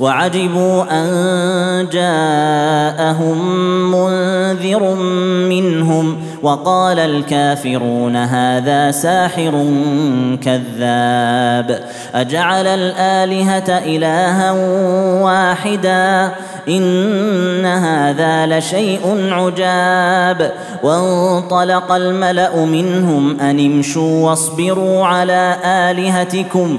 وعجبوا أن جاءهم منذر منهم وقال الكافرون هذا ساحر كذاب أجعل الآلهة إلها واحدا إن هذا لشيء عجاب وانطلق الملأ منهم أن امشوا واصبروا على آلهتكم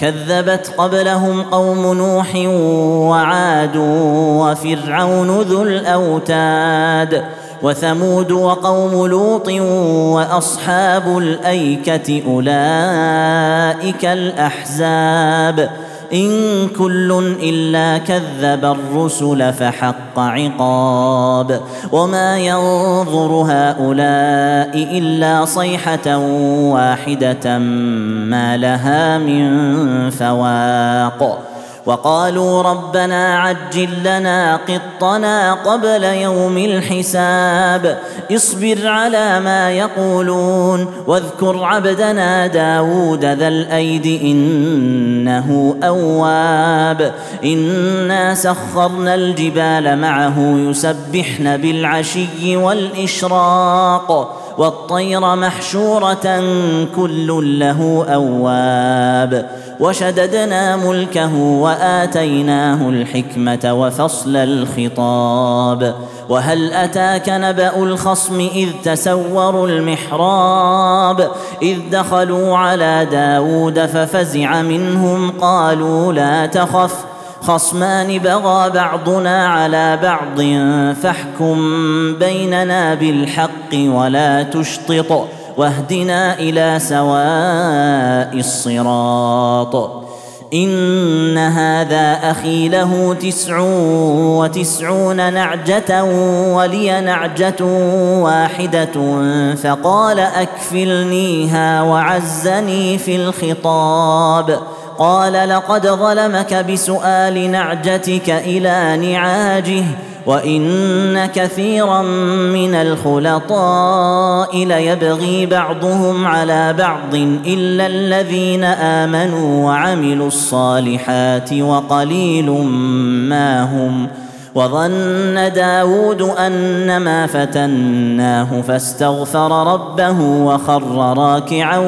كذبت قبلهم قوم نوح وعاد وفرعون ذو الأوتاد وثمود وقوم لوط وأصحاب الأيكة أولئك الأحزاب إن كل إلا كذب الرسل فحق عقاب وما ينظر هؤلاء إلا صيحة واحدة ما لها من فواق وقالوا ربنا عجل لنا قطنا قبل يوم الحساب. اصبر على ما يقولون واذكر عبدنا داود ذا الأيد إنه أواب. إنا سخرنا الجبال معه يسبحن بالعشي والإشراق والطير محشورة كل له أواب. وشددنا ملكه وآتيناه الحكمة وفصل الخطاب. وهل أتاك نبأ الخصم إذ تسوروا المحراب؟ إذ دخلوا على داود ففزع منهم قالوا لا تخف خصمان بغى بعضنا على بعض فاحكم بيننا بالحق ولا تشطط. واهدنا إلى سواء الصراط. إن هذا أخي له تسع وتسعون نعجة ولي نعجة واحدة فقال اكفلنيها وعزني في الخطاب. قال لقد ظلمك بسؤال نعجتك إلى نعاجه وان كثيرا من الخلطاء ليبغي بعضهم على بعض الا الذين امنوا وعملوا الصالحات وقليل ما هم وظن داود أنما فتناه فاستغفر ربه وخر راكعا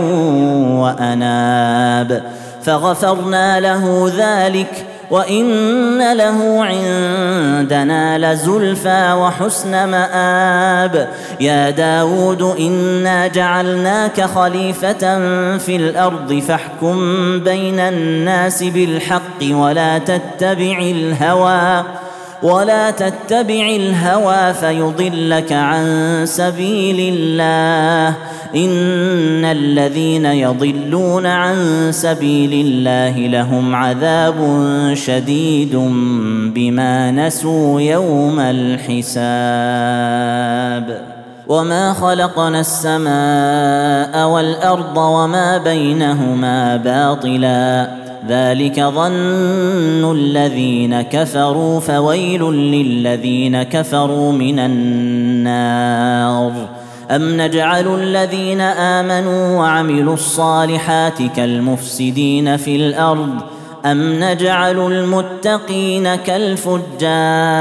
وأناب فغفرنا له ذلك وان له عندنا لزلفى وحسن مآب. يا داود انا جعلناك خليفه في الأرض فاحكم بين الناس بالحق ولا تتبع الهوى. ولا تتبع الهوى فيضلك عن سبيل الله. إن الذين يضلون عن سبيل الله لهم عذاب شديد بما نسوا يوم الحساب. وما خلقنا السماء والأرض وما بينهما باطلا. ذلك ظن الذين كفروا فويل للذين كفروا من النار ام نجعل الذين امنوا وعملوا الصالحات كالمفسدين في الأرض ام نجعل المتقين كالفجار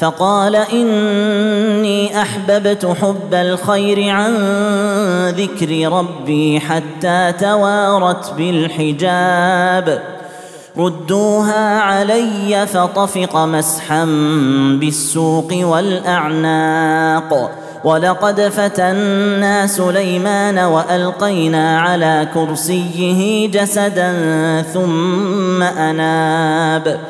فقال إني أحببت حب الخير عن ذكر ربي حتى توارت بالحجاب. ردوها علي فطفق مسحا بالسوق والأعناق. ولقد فتنا سليمان وألقينا على كرسيه جسدا ثم أناب.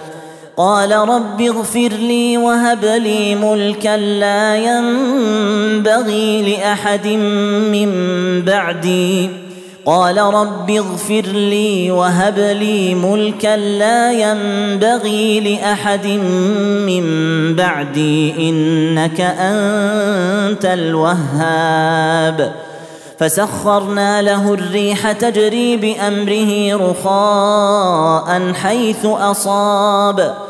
قال رب اغفر لي وهب لي ملكا لا ينبغي لأحد من بعدي. قال رب اغفر لي وهب لي ملكا لا ينبغي لأحد من بعدي. إنك أنت الوهاب. فسخرنا له الريح تجري بأمره رخاء حيث أصاب.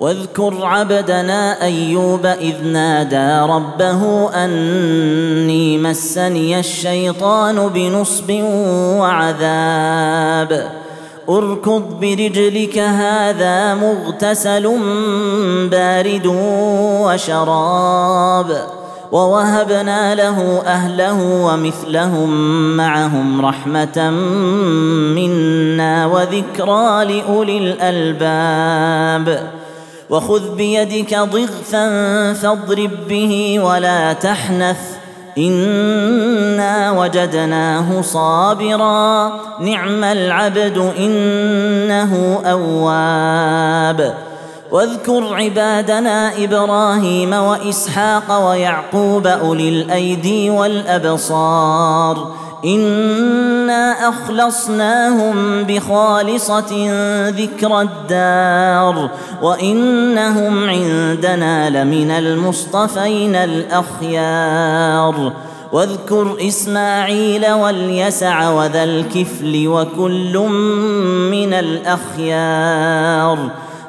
واذكر عبدنا أيوب إذ نادى ربه أني مسني الشيطان بنصب وعذاب. اركض برجلك هذا مغتسل بارد وشراب. ووهبنا له أهله ومثلهم معهم رحمة منا وذكرى لأولي الألباب. وخذ بيدك ضغثا فاضرب به ولا تحنث. إنا وجدناه صابرا. نعم العبد إنه أواب. واذكر عبادنا إبراهيم وإسحاق ويعقوب أولي الأيدي والأبصار. انا اخلصناهم بخالصه ذكر الدار وانهم عندنا لمن المصطفين الاخيار واذكر اسماعيل واليسع وذا الكفل وكل من الاخيار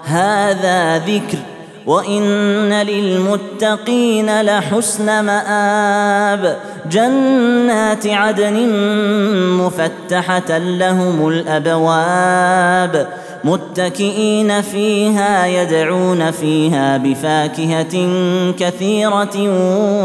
هذا ذكر وان للمتقين لحسن مآب جنات عدن مفتحه لهم الابواب متكئين فيها يدعون فيها بفاكهه كثيره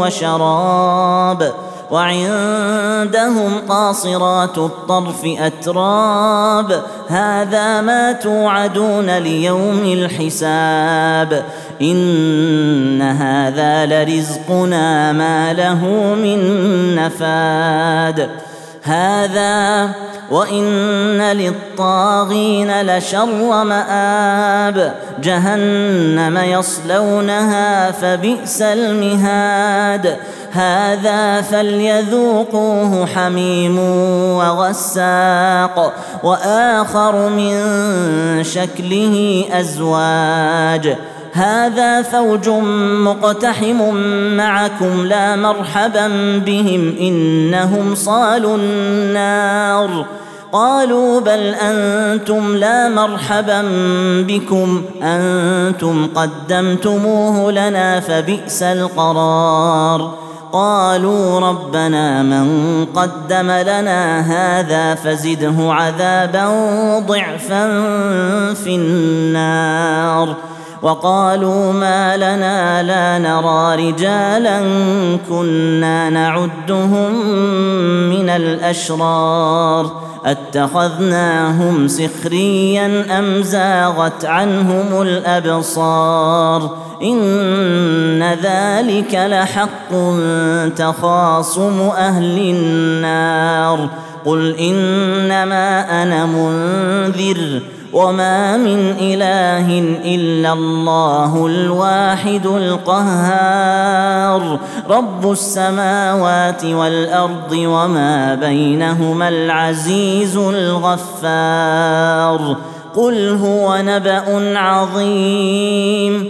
وشراب وعندهم قاصرات الطرف اتراب هذا ما توعدون ليوم الحساب إن هذا لرزقنا ما له من نفاد. هذا وإن للطاغين لشر مآب. جهنم يصلونها فبئس المهاد. هذا فليذوقوه حميم وغساق وآخر من شكله أزواج. هذا فوج مقتحم معكم لا مرحبا بهم إنهم صالوا النار. قالوا بل أنتم لا مرحبا بكم أنتم قدمتموه لنا فبئس القرار. قالوا ربنا من قدم لنا هذا فزده عذابا ضعفا في النار. وقالوا ما لنا لا نرى رجالا كنا نعدهم من الأشرار أتخذناهم سخريا أم زاغت عنهم الأبصار إن ذلك لحق تخاصم أهل النار قل إنما أنا منذر وما من اله الا الله الواحد القهار. رب السماوات والارض وما بينهما العزيز الغفار. قل هو نبا عظيم.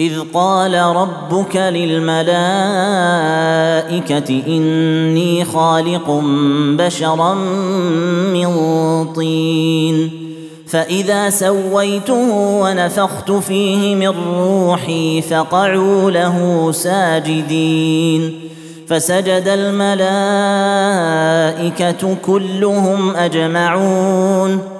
إذ قال ربك للملائكة إني خالق بشرا من طين فإذا سويته ونفخت فيه من روحي فقعوا له ساجدين. فسجد الملائكة كلهم أجمعون.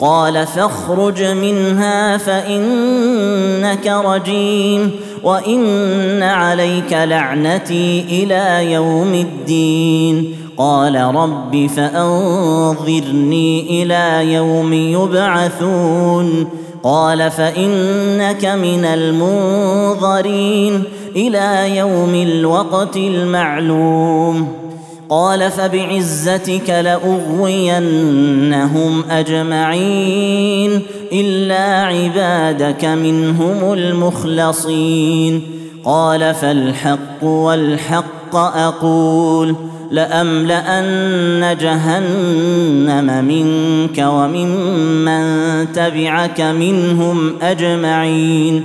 قال فاخرج منها فإنك رجيم وإن عليك لعنتي إلى يوم الدين. قال رب فأنظرني إلى يوم يبعثون. قال فإنك من المنظرين إلى يوم الوقت المعلوم. قال فبعزتك لأغوينهم أجمعين إلا عبادك منهم المخلصين. قال فالحق والحق أقول لأملأن جهنم منك وممن تبعك منهم أجمعين.